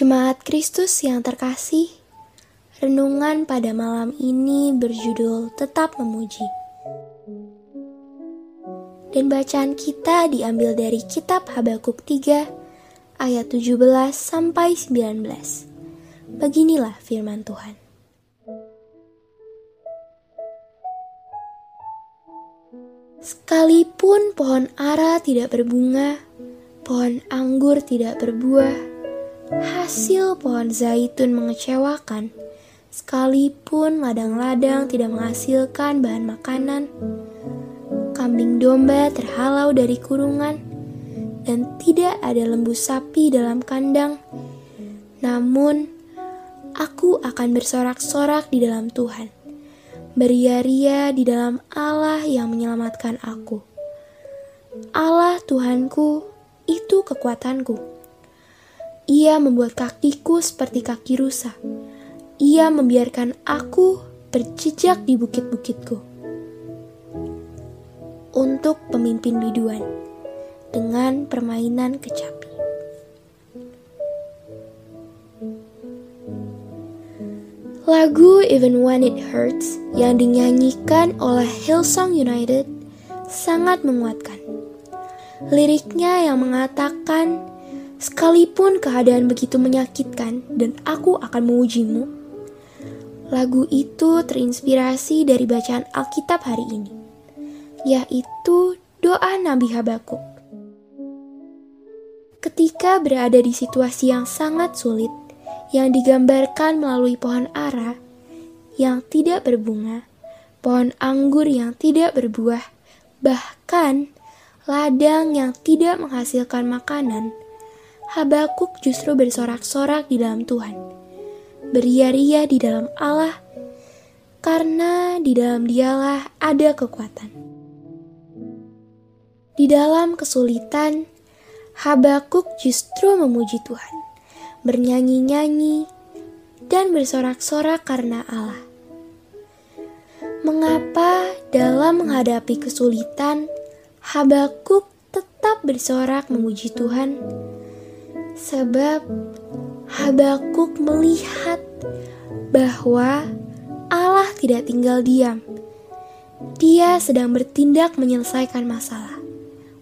Jemaat Kristus yang terkasih, renungan pada malam ini berjudul Tetap Memuji. Dan bacaan kita diambil dari kitab Habakuk 3 ayat 17 sampai 19. Beginilah firman Tuhan. Sekalipun pohon ara tidak berbunga, pohon anggur tidak berbuah, hasil pohon zaitun mengecewakan, sekalipun ladang-ladang tidak menghasilkan bahan makanan, kambing domba terhalau dari kurungan, dan tidak ada lembu sapi dalam kandang. Namun, aku akan bersorak-sorak di dalam Tuhan, beria-ria di dalam Allah yang menyelamatkan aku. Allah Tuhanku, itu kekuatanku ia membuat kakiku seperti kaki rusa. Ia membiarkan aku berjejak di bukit-bukitku. Untuk pemimpin biduan dengan permainan kecapi. Lagu Even When It Hurts yang dinyanyikan oleh Hillsong United sangat menguatkan. Liriknya yang mengatakan Sekalipun keadaan begitu menyakitkan dan aku akan memujimu, lagu itu terinspirasi dari bacaan Alkitab hari ini, yaitu doa Nabi Habakuk. Ketika berada di situasi yang sangat sulit, yang digambarkan melalui pohon ara yang tidak berbunga, pohon anggur yang tidak berbuah, bahkan ladang yang tidak menghasilkan makanan, Habakuk justru bersorak-sorak di dalam Tuhan, beria-ria di dalam Allah, karena di dalam Dialah ada kekuatan. Di dalam kesulitan, Habakuk justru memuji Tuhan, bernyanyi-nyanyi, dan bersorak-sorak karena Allah. Mengapa dalam menghadapi kesulitan, Habakuk tetap bersorak memuji Tuhan? Sebab Habakuk melihat bahwa Allah tidak tinggal diam. Dia sedang bertindak menyelesaikan masalah,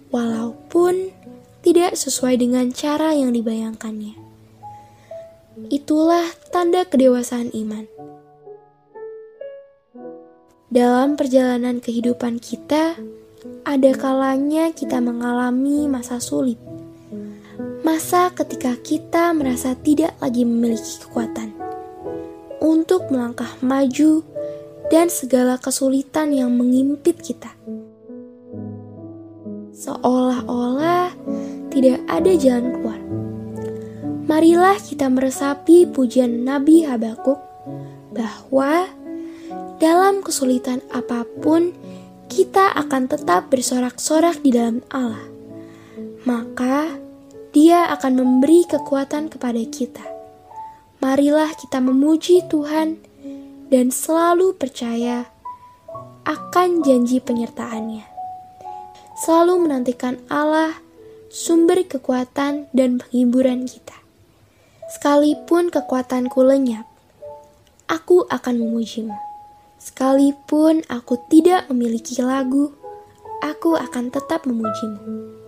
walaupun tidak sesuai dengan cara yang dibayangkannya. Itulah tanda kedewasaan iman. Dalam perjalanan kehidupan kita, ada kalanya kita mengalami masa sulit Masa ketika kita merasa tidak lagi memiliki kekuatan untuk melangkah maju dan segala kesulitan yang mengimpit kita. Seolah-olah tidak ada jalan keluar. Marilah kita meresapi pujian Nabi Habakuk bahwa dalam kesulitan apa pun kita akan tetap bersorak-sorak di dalam Allah. Maka dia akan memberi kekuatan kepada kita. Marilah kita memuji Tuhan dan selalu percaya akan janji penyertaannya. Selalu menantikan Allah, sumber kekuatan dan penghiburan kita. Sekalipun kekuatanku lenyap, aku akan memujimu. Sekalipun aku tidak memiliki lagu, aku akan tetap memujimu.